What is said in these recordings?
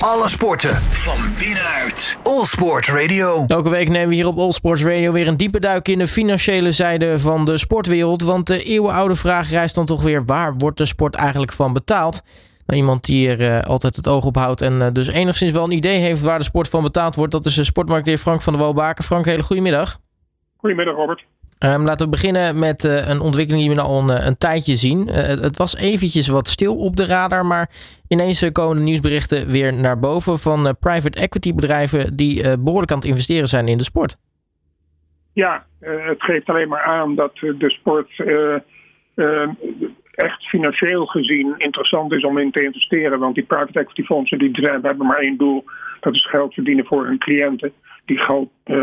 Alle sporten van binnenuit. All Sport Radio. Elke week nemen we hier op All Sports Radio weer een diepe duik in de financiële zijde van de sportwereld. Want de eeuwenoude vraag rijst dan toch weer: waar wordt de sport eigenlijk van betaald? Nou, iemand die er uh, altijd het oog op houdt en uh, dus enigszins wel een idee heeft waar de sport van betaald wordt, dat is de sportmarketeer Frank van der Walbaken. Frank, hele goedemiddag. Goedemiddag, Robert. Um, laten we beginnen met uh, een ontwikkeling die we al een, een tijdje zien. Uh, het was eventjes wat stil op de radar, maar ineens komen de nieuwsberichten weer naar boven van private equity bedrijven die behoorlijk aan het investeren zijn in de sport. Ja, het geeft alleen maar aan dat de sport echt financieel gezien interessant is om in te investeren. Want die private equity fondsen die hebben maar één doel, dat is geld verdienen voor hun cliënten die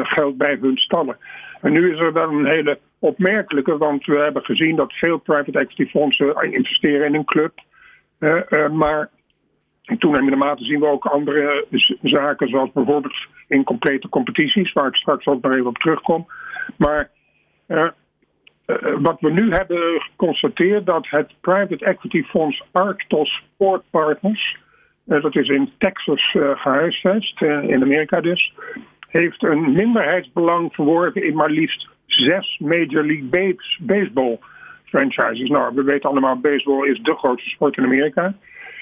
geld bij hun stallen. En nu is er wel een hele opmerkelijke, want we hebben gezien dat veel private equity fondsen investeren in een club. Uh, uh, maar in toenemende mate zien we ook andere zaken, zoals bijvoorbeeld in complete competities, waar ik straks ook nog even op terugkom. Maar wat we nu hebben geconstateerd, dat het private equity fonds Arctos Sport Partners, dat is in Texas gehuisvest, in Amerika dus, heeft een minderheidsbelang verworven in maar liefst zes Major League Baseball franchises. Nou, we weten allemaal, baseball is de grootste sport in Amerika.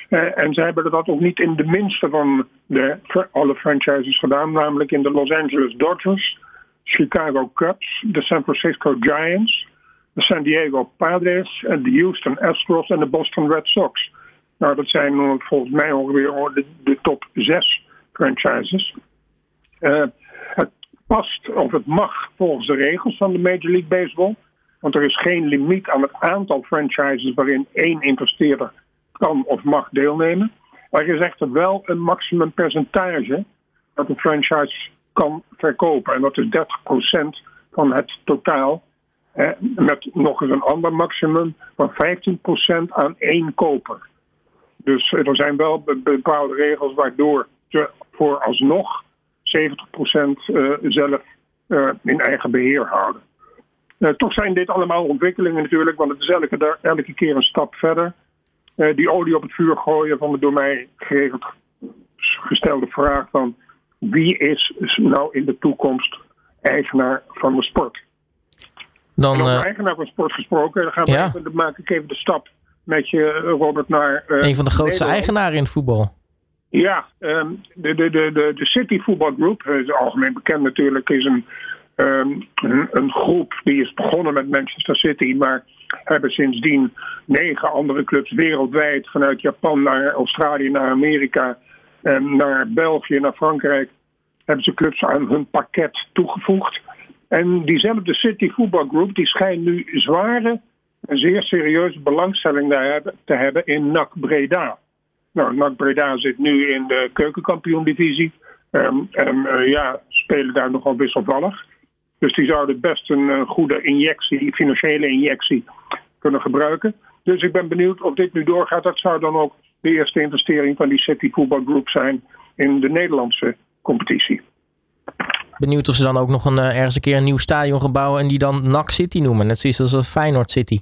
Uh, en ze hebben dat ook niet in de minste van de, alle franchises gedaan, namelijk in de Los Angeles Dodgers, Chicago Cubs, de San Francisco Giants, de San Diego Padres, de Houston Astros en de Boston Red Sox. Nou, dat zijn volgens mij ongeveer de, de top zes franchises. Uh, het past of het mag volgens de regels van de Major League Baseball. Want er is geen limiet aan het aantal franchises waarin één investeerder kan of mag deelnemen. Maar er is echter wel een maximum percentage dat een franchise kan verkopen. En dat is 30% van het totaal. Eh, met nog eens een ander maximum van 15% aan één koper. Dus er zijn wel bepaalde regels waardoor ze vooralsnog 70% uh, zelf uh, in eigen beheer houden. Uh, toch zijn dit allemaal ontwikkelingen natuurlijk, want het is elke, elke keer een stap verder. die olie op het vuur gooien van de door mij geregeld gestelde vraag van wie is nou in de toekomst eigenaar van de sport? Dan, over eigenaar van sport gesproken, dan, gaan we ja. even, dan maak ik even de stap met je, Robert, naar... een van de grootste eigenaren in het voetbal. Ja, um, de, de, de, de, de City Football Group, is algemeen bekend natuurlijk, is een, um, een, een, groep die is begonnen met Manchester City, maar hebben sindsdien negen andere clubs wereldwijd, vanuit Japan naar Australië, naar Amerika, en naar België, naar Frankrijk, hebben ze clubs aan hun pakket toegevoegd. En diezelfde City Football Group die schijnt nu zware en zeer serieuze belangstelling te hebben in NAC Breda. Nou, NAC Breda zit nu in de keukenkampioen-divisie. Um, en uh, ja, spelen daar nogal wisselvallig. Dus die zouden best een uh, goede injectie, financiële injectie, kunnen gebruiken. Dus ik ben benieuwd of dit nu doorgaat. Dat zou dan ook de eerste investering van die City Football Group zijn in de Nederlandse competitie. Benieuwd of ze dan ook nog een, uh, ergens een keer een nieuw stadion gaan bouwen en die dan NAC City noemen. Net zoals als Feyenoord City.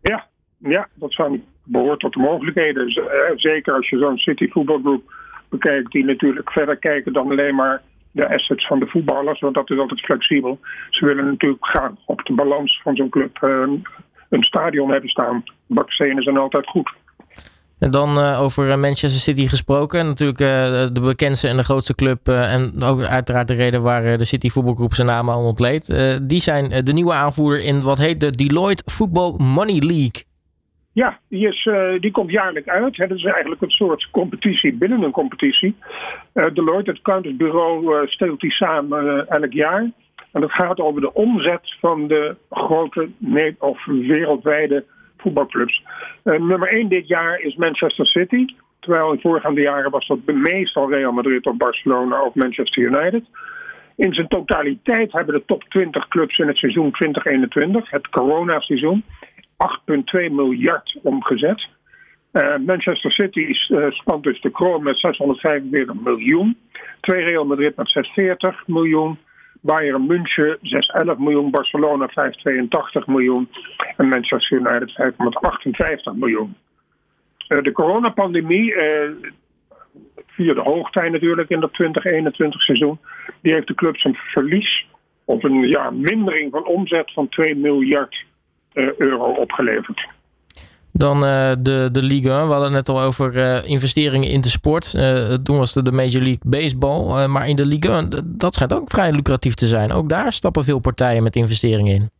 Ja, ja, dat zou behoort tot de mogelijkheden. Zeker als je zo'n City voetbalgroep bekijkt, die natuurlijk verder kijken dan alleen maar de assets van de voetballers, want dat is altijd flexibel. Ze willen natuurlijk gaan op de balans van zo'n club uh, een stadion hebben staan. Bakstenen zijn altijd goed. En dan uh, over Manchester City gesproken. Natuurlijk de bekendste en de grootste club. En ook uiteraard de reden waar de City voetbalgroep zijn naam al ontleed. die zijn de nieuwe aanvoerder in wat heet de Deloitte Football Money League. Ja, uh, die komt jaarlijks uit. Het is eigenlijk een soort competitie binnen een competitie. Uh, Deloitte, het accountantsbureau, uh, stelt die samen elk jaar. En dat gaat over de omzet van de grote of wereldwijde voetbalclubs. nummer 1 dit jaar is Manchester City. Terwijl in voorgaande jaren was dat meestal Real Madrid of Barcelona of Manchester United. In zijn totaliteit hebben de top 20 clubs in het seizoen 2021, het coronaseizoen, 8,2 miljard omgezet. Uh, Manchester City uh, spant dus de kroon met 645 miljoen. Twee Real Madrid met 640 miljoen. Bayern München 611 miljoen. Barcelona 582 miljoen. En Manchester United 558 miljoen. Uh, de coronapandemie via de hoogtij natuurlijk in dat 2021 seizoen. Die heeft de club zijn verlies of een ja, mindering van omzet van 2 miljard euro opgeleverd. Dan uh, de, de Ligue 1. We hadden het net al over uh, investeringen in de sport. Uh, toen was het de Major League Baseball. maar in de Ligue 1, dat schijnt ook vrij lucratief te zijn. Ook daar stappen veel partijen met investeringen in.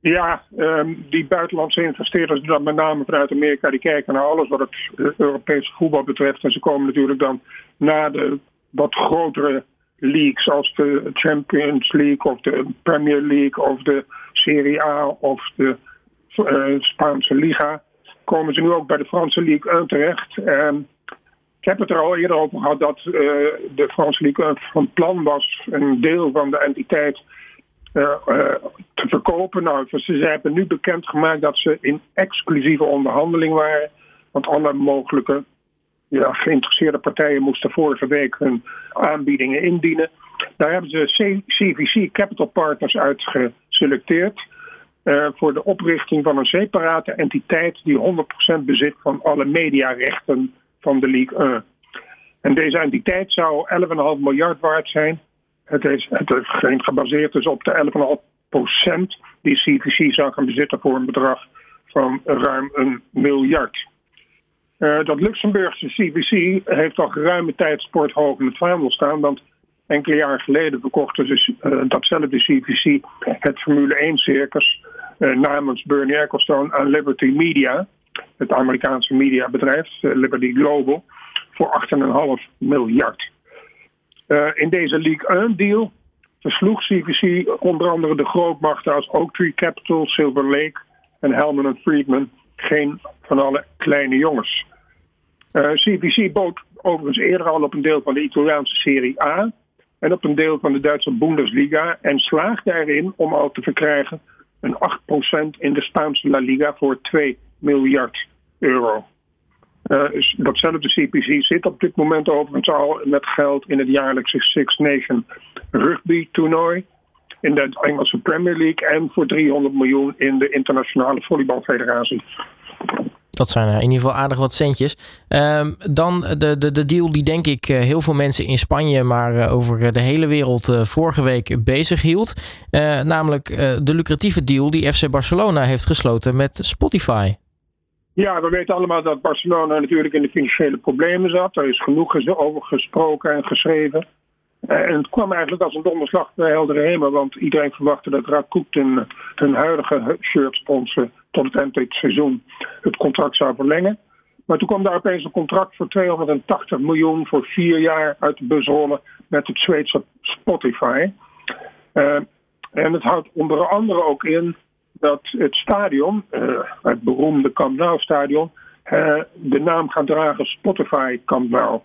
Ja, um, die buitenlandse investeerders, dan met name vanuit Amerika, die kijken naar alles wat het Europese voetbal betreft. En ze komen natuurlijk dan na de wat grotere leagues als de Champions League of de Premier League of de Serie A of de Spaanse Liga komen ze nu ook bij de Franse Ligue 1 terecht. Uh, ik heb het er al eerder over gehad dat uh, de Franse Ligue 1 van plan was een deel van de entiteit uh, te verkopen. Nou, ze hebben nu bekendgemaakt dat ze in exclusieve onderhandeling waren. Want alle mogelijke ja, geïnteresseerde partijen moesten vorige week hun aanbiedingen indienen. Daar hebben ze CVC Capital Partners uit geselecteerd. Uh, voor de oprichting van een separate entiteit die 100% bezit van alle mediarechten van de League 1. En deze entiteit zou 11,5 miljard waard zijn. Het is, het is gebaseerd dus op de 11,5% die CVC zou gaan bezitten voor een bedrag van ruim een miljard. Uh, dat Luxemburgse CVC heeft al geruime tijd sport hoog in het vaandel staan. Want enkele jaren geleden verkochten dus uh, datzelfde CVC het Formule 1 circus uh, namens Bernie Ecclestone aan Liberty Media, het Amerikaanse mediabedrijf, uh, Liberty Global, voor 8,5 miljard. in deze League 1 deal versloeg CVC onder andere de grootmachten als Oaktree Capital, Silver Lake en Hellman Friedman, geen van alle kleine jongens. CVC bood overigens eerder al op een deel van de Italiaanse Serie A en op een deel van de Duitse Bundesliga en slaagde erin om al te verkrijgen een 8% in de Spaanse La Liga voor 2 miljard euro. Uh, datzelfde CPC zit op dit moment overigens al met geld in het jaarlijkse Six Nation rugby toernooi in de Engelse Premier League en voor 300 miljoen in de internationale volleybalfederatie. Dat zijn in ieder geval aardig wat centjes. Um, dan de, de, de deal die denk ik eh, heel veel mensen in Spanje, maar uh, over de hele wereld vorige week bezig hield. namelijk de lucratieve deal die FC Barcelona heeft gesloten met Spotify. Ja, we weten allemaal dat Barcelona natuurlijk in de financiële problemen zat. Er is genoeg over gesproken en geschreven. En het kwam eigenlijk als een donderslag bij heldere hemel, want iedereen verwachtte dat Rakut hun, huidige shirtsponsor tot het van het seizoen het contract zou verlengen. Maar toen kwam daar opeens een contract voor 280 miljoen voor vier jaar uit de bus rollen met het Zweedse Spotify. Uh, en het houdt onder andere ook in dat het stadion, uh, het beroemde Camp Nou stadion, uh, de naam gaat dragen Spotify Camp Nou.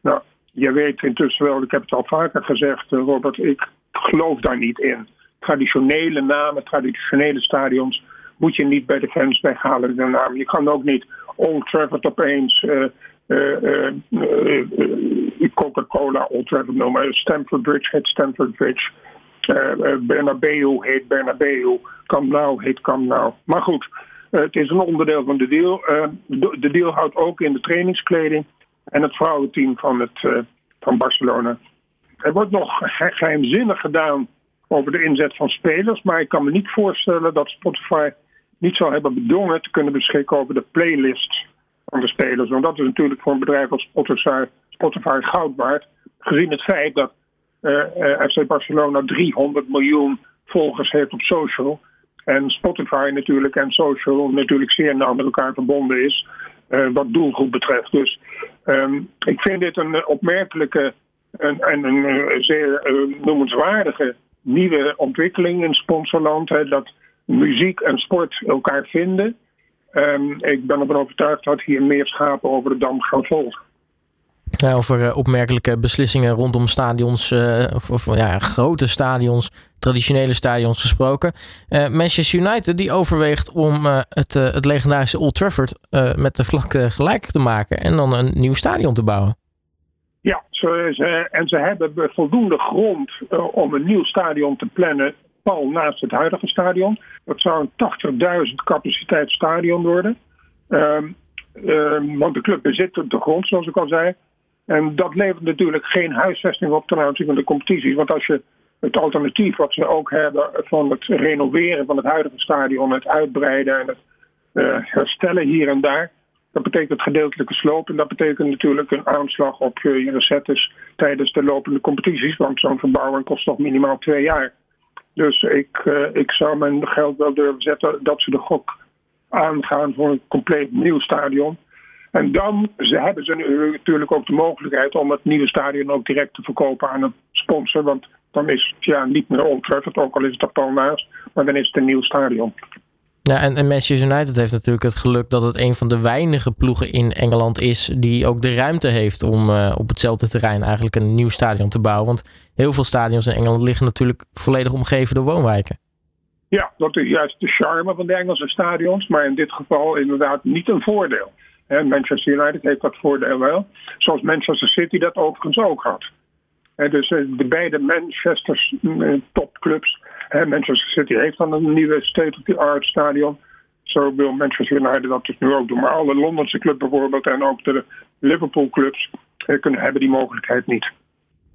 Nou, je weet intussen wel, ik heb het al vaker gezegd, Robert, ik geloof daar niet in. Traditionele namen, traditionele stadions moet je niet bij de fans weghalen de naam. Je kan ook niet Old Trafford opeens uh, uh, uh, Coca-Cola Old Trafford noemen. Stamford Bridge heet Stamford Bridge. Bernabeu heet Bernabeu. Camp Nou heet Camp Nou. Maar goed, het is een onderdeel van de deal. de deal houdt ook in de trainingskleding en het vrouwenteam van, het, van Barcelona. Er wordt nog geheimzinnig gedaan over de inzet van spelers. Maar ik kan me niet voorstellen dat Spotify niet zou hebben bedongen te kunnen beschikken over de playlist van de spelers. Want dat is natuurlijk voor een bedrijf als Spotify, Spotify goud waard. Gezien het feit dat uh, uh, FC Barcelona 300 miljoen volgers heeft op social. En Spotify natuurlijk en social natuurlijk zeer nauw met elkaar verbonden is. Uh, wat doelgroep betreft. Dus um, ik vind dit een opmerkelijke en, en een zeer noemenswaardige nieuwe ontwikkeling in sponsorland. Hè, dat muziek en sport elkaar vinden. Um, ik ben ervan overtuigd dat hier meer schapen over de dam gaan volgen. Ja, over uh, opmerkelijke beslissingen rondom stadions, uh, of, of, ja, grote stadions, traditionele stadions gesproken. Uh, Manchester United die overweegt om het, het legendarische Old Trafford met de vlakte gelijk te maken en dan een nieuw stadion te bouwen. Ja, ze, en ze hebben voldoende grond om een nieuw stadion te plannen pal naast het huidige stadion. Dat zou een 80.000 capaciteit stadion worden. Um, um, want de club bezit de grond, zoals ik al zei. En dat levert natuurlijk geen huisvesting op ten aanzien van de competities. Want als je het alternatief wat ze ook hebben van het renoveren van het huidige stadion, het uitbreiden en het uh, herstellen hier en daar. Dat betekent gedeeltelijke sloop en dat betekent natuurlijk een aanslag op je, recettes tijdens de lopende competities. Want zo'n verbouwing kost nog minimaal twee jaar. Dus ik, uh, ik zou mijn geld wel durven zetten dat ze de gok aangaan voor een compleet nieuw stadion. En dan ze hebben ze natuurlijk ook de mogelijkheid om het nieuwe stadion ook direct te verkopen aan een sponsor. Want dan is het ja, niet meer Old Trafford, ook al is het er naast, maar dan is het een nieuw stadion. Ja, en, en Manchester United heeft natuurlijk het geluk dat het een van de weinige ploegen in Engeland is die ook de ruimte heeft om uh, op hetzelfde terrein eigenlijk een nieuw stadion te bouwen. Want heel veel stadions in Engeland liggen natuurlijk volledig omgeven door woonwijken. Ja, dat is juist de charme van de Engelse stadions, maar in dit geval inderdaad niet een voordeel. Manchester United heeft dat voordeel wel, zoals Manchester City dat overigens ook had. dus eh, de beide Manchester eh, topclubs Manchester City heeft dan een nieuwe state-of-the-art stadion. Zo wil Manchester United dat dus nu ook doen. Maar alle Londense clubs bijvoorbeeld en ook de Liverpool clubs eh, kunnen, hebben die mogelijkheid niet.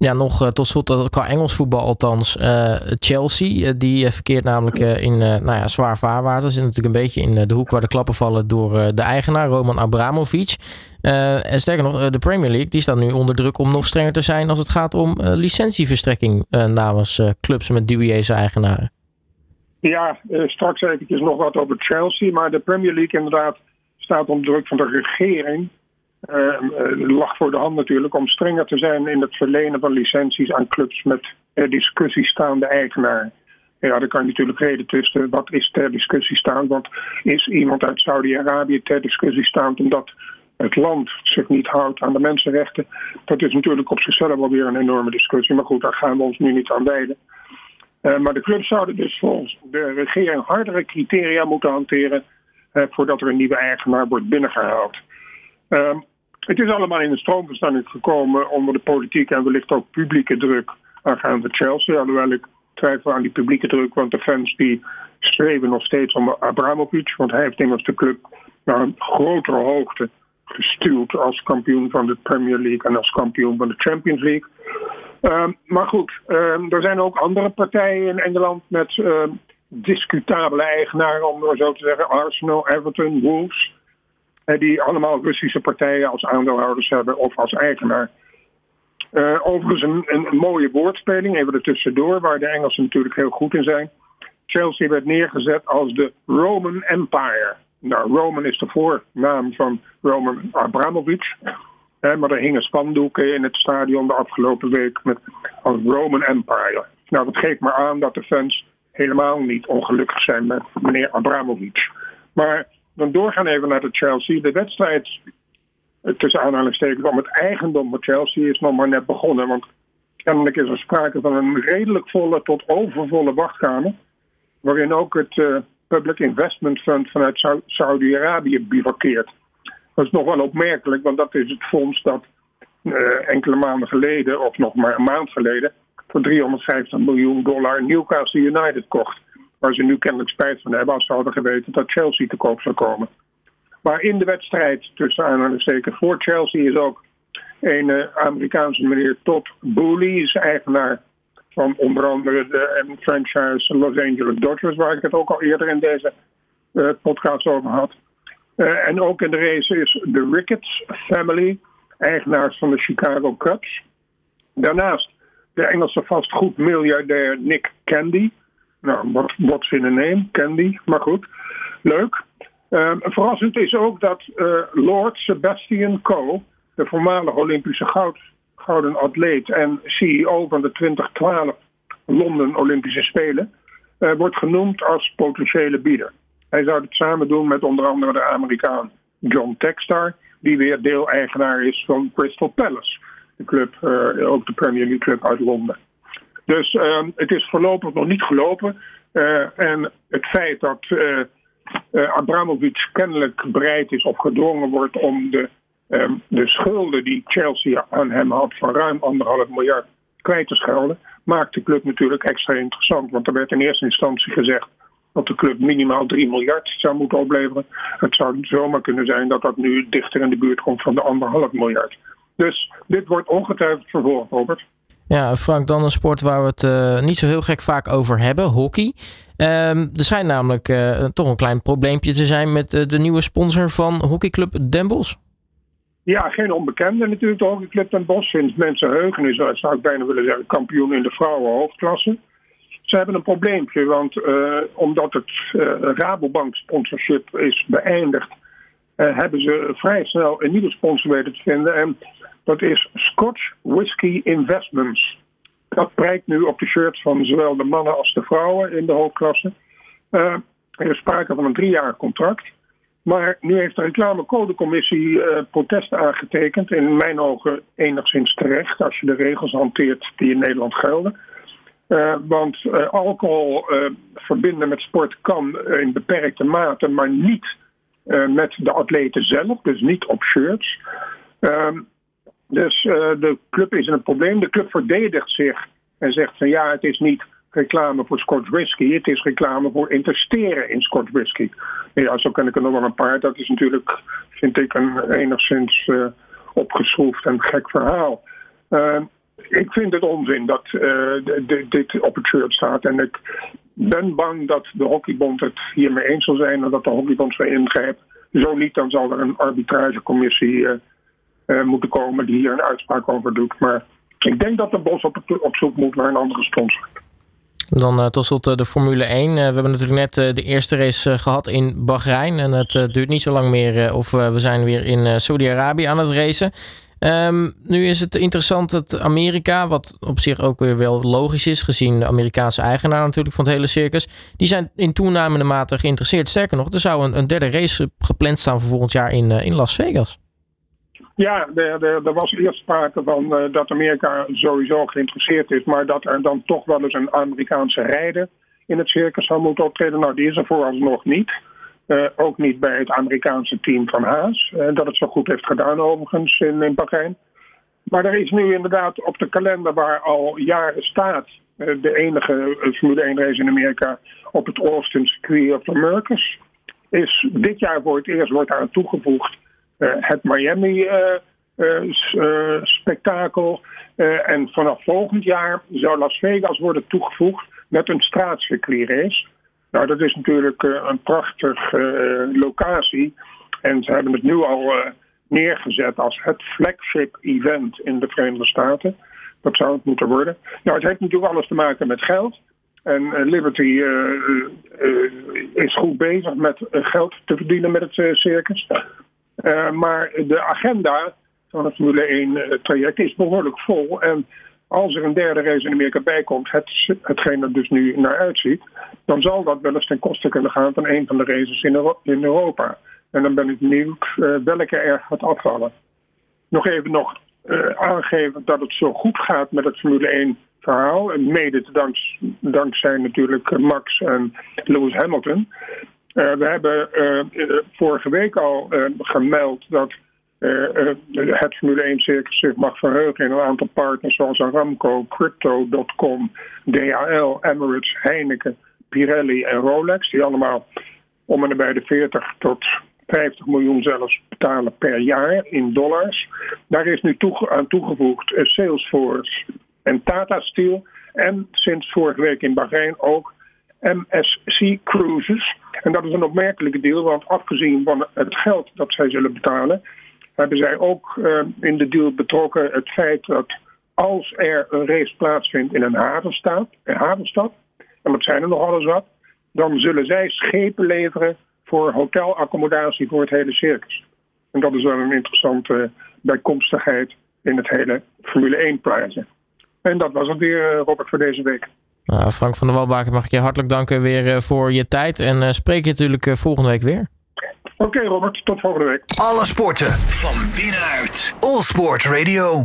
Ja, nog uh, tot slot uh, qua Engels voetbal althans. Uh, Chelsea, die verkeert namelijk in nou ja, zwaar vaarwater. Zit natuurlijk een beetje in de hoek waar de klappen vallen door de eigenaar, Roman Abramovic. en sterker nog, de Premier League die staat nu onder druk om nog strenger te zijn als het gaat om licentieverstrekking namens clubs met dubieuze eigenaren. Ja, straks eventjes nog wat over Chelsea. Maar de Premier League inderdaad staat onder druk van de regering lag voor de hand natuurlijk om strenger te zijn in het verlenen van licenties aan clubs met discussie staande eigenaar. Ja, daar kan je natuurlijk reden tussen wat is ter discussie staand. Want is iemand uit Saudi-Arabië ter discussie staand omdat het land zich niet houdt aan de mensenrechten? Dat is natuurlijk op zichzelf wel weer een enorme discussie. Maar goed, daar gaan we ons nu niet aan wijden. Uh, maar de clubs zouden dus volgens de regering hardere criteria moeten hanteren voordat er een nieuwe eigenaar wordt binnengehaald. Uh, het is allemaal in een stroomverstanding gekomen onder de politieke en wellicht ook publieke druk aangaande Chelsea. Alhoewel ik twijfel aan die publieke druk, want de fans die streven nog steeds om Abramovic. Want hij heeft immers de club naar een grotere hoogte gestuurd als kampioen van de Premier League en als kampioen van de Champions League. Uh, maar goed, uh, er zijn ook andere partijen in Engeland met uh, discutabele eigenaren, om maar zo te zeggen. Arsenal, Everton, Wolves die allemaal Russische partijen als aandeelhouders hebben of als eigenaar. Uh, overigens een, een, mooie woordspeling, even ertussendoor, waar de Engelsen natuurlijk heel goed in zijn. Chelsea werd neergezet als de Roman Empire. Nou, Roman is de voornaam van Roman Abramovich. maar er hingen spandoeken in het stadion de afgelopen week met als Roman Empire. Nou, dat geeft maar aan dat de fans helemaal niet ongelukkig zijn met meneer Abramovich. Maar dan doorgaan even naar de Chelsea. De wedstrijd tussen aanhalingstekens om het eigendom van Chelsea is nog maar net begonnen. Want kennelijk is er sprake van een redelijk volle tot overvolle wachtkamer. Waarin ook het uh, Public Investment Fund vanuit Saudi-Arabië bivakkeert. Dat is nog wel opmerkelijk, want dat is het fonds dat uh, enkele maanden geleden, of nog maar een maand geleden, voor 350 miljoen dollar Newcastle United kocht. Waar ze nu kennelijk spijt van hebben als ze hadden geweten dat Chelsea te koop zou komen. Maar in de wedstrijd tussen aanhalingstekens voor Chelsea is ook een uh, Amerikaanse meneer Todd Boehly, is eigenaar van onder andere de uh, franchise Los Angeles Dodgers, waar ik het ook al eerder in deze uh, podcast over had. en ook in de race is de Ricketts family, eigenaars van de Chicago Cubs. Daarnaast de Engelse vastgoedmiljardair Nick Candy, nou, wat, wat in een name, Candy, maar goed. Leuk. Uh, verrassend is ook dat uh, Lord Sebastian Coe, de voormalige Olympische goud, gouden atleet en CEO van de 2012 Londen Olympische Spelen, uh, wordt genoemd als potentiële bieder. Hij zou het samen doen met onder andere de Amerikaan John Textar, die weer deel-eigenaar is van Crystal Palace, de club, eh, ook de Premier League club uit Londen. Dus uh, het is voorlopig nog niet gelopen. Uh, en het feit dat uh, Abramovic kennelijk bereid is of gedwongen wordt om de, ehm, de schulden die Chelsea aan hem had van ruim anderhalf miljard kwijt te schelden, maakt de club natuurlijk extra interessant. Want er werd in eerste instantie gezegd dat de club minimaal 3 miljard zou moeten opleveren. Het zou zomaar kunnen zijn dat dat nu dichter in de buurt komt van de anderhalf miljard. Dus dit wordt ongetwijfeld vervolgd, Robert. Ja, Frank, dan een sport waar we het uh, niet zo heel gek vaak over hebben, hockey. Um, er schijnt namelijk uh, toch een klein probleempje te zijn met uh, de nieuwe sponsor van hockeyclub Den Bosch. Ja, geen onbekende natuurlijk, de hockeyclub Den Bosch. Sinds mensenheugen is, zou ik bijna willen zeggen, kampioen in de vrouwenhoofdklasse. Ze hebben een probleempje, want omdat het Rabobank sponsorship is beëindigd, hebben ze vrij snel een nieuwe sponsor weten te vinden. En dat is Scotch Whisky Investments. Dat prijkt nu op de shirts van zowel de mannen als de vrouwen in de hoofdklasse. Uh, er is sprake van een driejarig contract. Maar nu heeft de reclamecodecommissie uh, protest aangetekend. In mijn ogen enigszins terecht als je de regels hanteert die in Nederland gelden. Uh, want alcohol verbinden met sport kan in beperkte mate, maar niet met de atleten zelf, dus niet op shirts. Dus uh, de club is in een probleem. De club verdedigt zich en zegt van ja, het is niet reclame voor Scotch whisky, het is reclame voor investeren in Scotch whisky. Ja, zo ken ik er nog wel een paar. Dat is natuurlijk, vind ik, een enigszins uh, opgeschroefd en gek verhaal. Uh, ik vind het onzin dat dit op het shirt staat. En ik ben bang dat de Hockeybond het hiermee eens zal zijn en dat de Hockeybond zou ingrijpen. Zo niet, dan zal er een arbitragecommissie moeten komen die hier een uitspraak over doet. Maar ik denk dat de Bos op, op zoek moet naar een andere sponsor. Dan uh, tot slot uh, de Formule 1. Uh, we hebben natuurlijk net de eerste race gehad in Bahrein. En het duurt niet zo lang meer. of we zijn weer in Saudi-Arabië aan het racen. Um, nu is het interessant dat Amerika, wat op zich ook weer wel logisch is, gezien de Amerikaanse eigenaar natuurlijk van het hele circus, die zijn in toenemende mate geïnteresseerd. Sterker nog, er zou een, een derde race gepland staan voor volgend jaar in, in Las Vegas. Ja, er, er, was eerst sprake van uh, dat Amerika sowieso geïnteresseerd is, maar dat er dan toch wel eens een Amerikaanse rijder in het circus zou moeten optreden. Nou, die is er vooralsnog niet. Uh, ook niet bij het Amerikaanse team van Haas. Uh, dat het zo goed heeft gedaan overigens in, in. Maar er is nu inderdaad op de kalender waar al jaren staat... de enige Formule 1 race in Amerika op het Austin Circuit of the Americas. Is dit jaar voor het eerst wordt aan toegevoegd eh, het Miami-spektakel. Eh, eh, en vanaf volgend jaar zou Las Vegas worden toegevoegd met een straatcircuitrace. Nou, dat is natuurlijk een prachtige locatie. En ze hebben het nu al neergezet als het flagship event in de Verenigde Staten. Dat zou het moeten worden. Nou, het heeft natuurlijk alles te maken met geld. En Liberty is goed bezig met geld te verdienen met het circus. Uh, maar de agenda van het Formule 1 uh, traject is behoorlijk vol. En als er een derde race in Amerika bij komt, het, hetgeen er dus nu naar uitziet, dan zal dat wel eens ten koste kunnen gaan van een van de races in, in Europa. En dan ben ik benieuwd uh, welke er gaat afvallen. Nog even nog aangeven dat het zo goed gaat met het Formule 1 verhaal. Mede dank, dankzij natuurlijk Max en Lewis Hamilton. Uh, we hebben uh, vorige week al uh, gemeld dat het Formule 1 circus zich mag verheugen in een aantal partners zoals Aramco, Crypto.com, DHL, Emirates, Heineken, Pirelli en Rolex. Die allemaal om en bij de 40 tot 50 miljoen zelfs betalen per jaar in dollars. Daar is nu aan toegevoegd Salesforce en Tata Steel. En sinds vorige week in Bahrein ook MSC Cruises. En dat is een opmerkelijke deal, want afgezien van het geld dat zij zullen betalen, hebben zij ook uh, in de deal betrokken het feit dat als er een race plaatsvindt in een havenstad, een havenstad en dat zijn er nog alles wat, dan zullen zij schepen voor hotelaccommodatie voor het hele circus. En dat is wel een interessante bijkomstigheid in het hele Formule 1 plaatje. En dat was het weer, eh, Robert, voor deze week. Nou, Frank van der Walbaken mag ik je hartelijk danken weer uh, voor je tijd. En uh, spreek je natuurlijk uh, volgende week weer. Oké okay, Robert, tot volgende week. Alle sporten van binnenuit. All Sport Radio.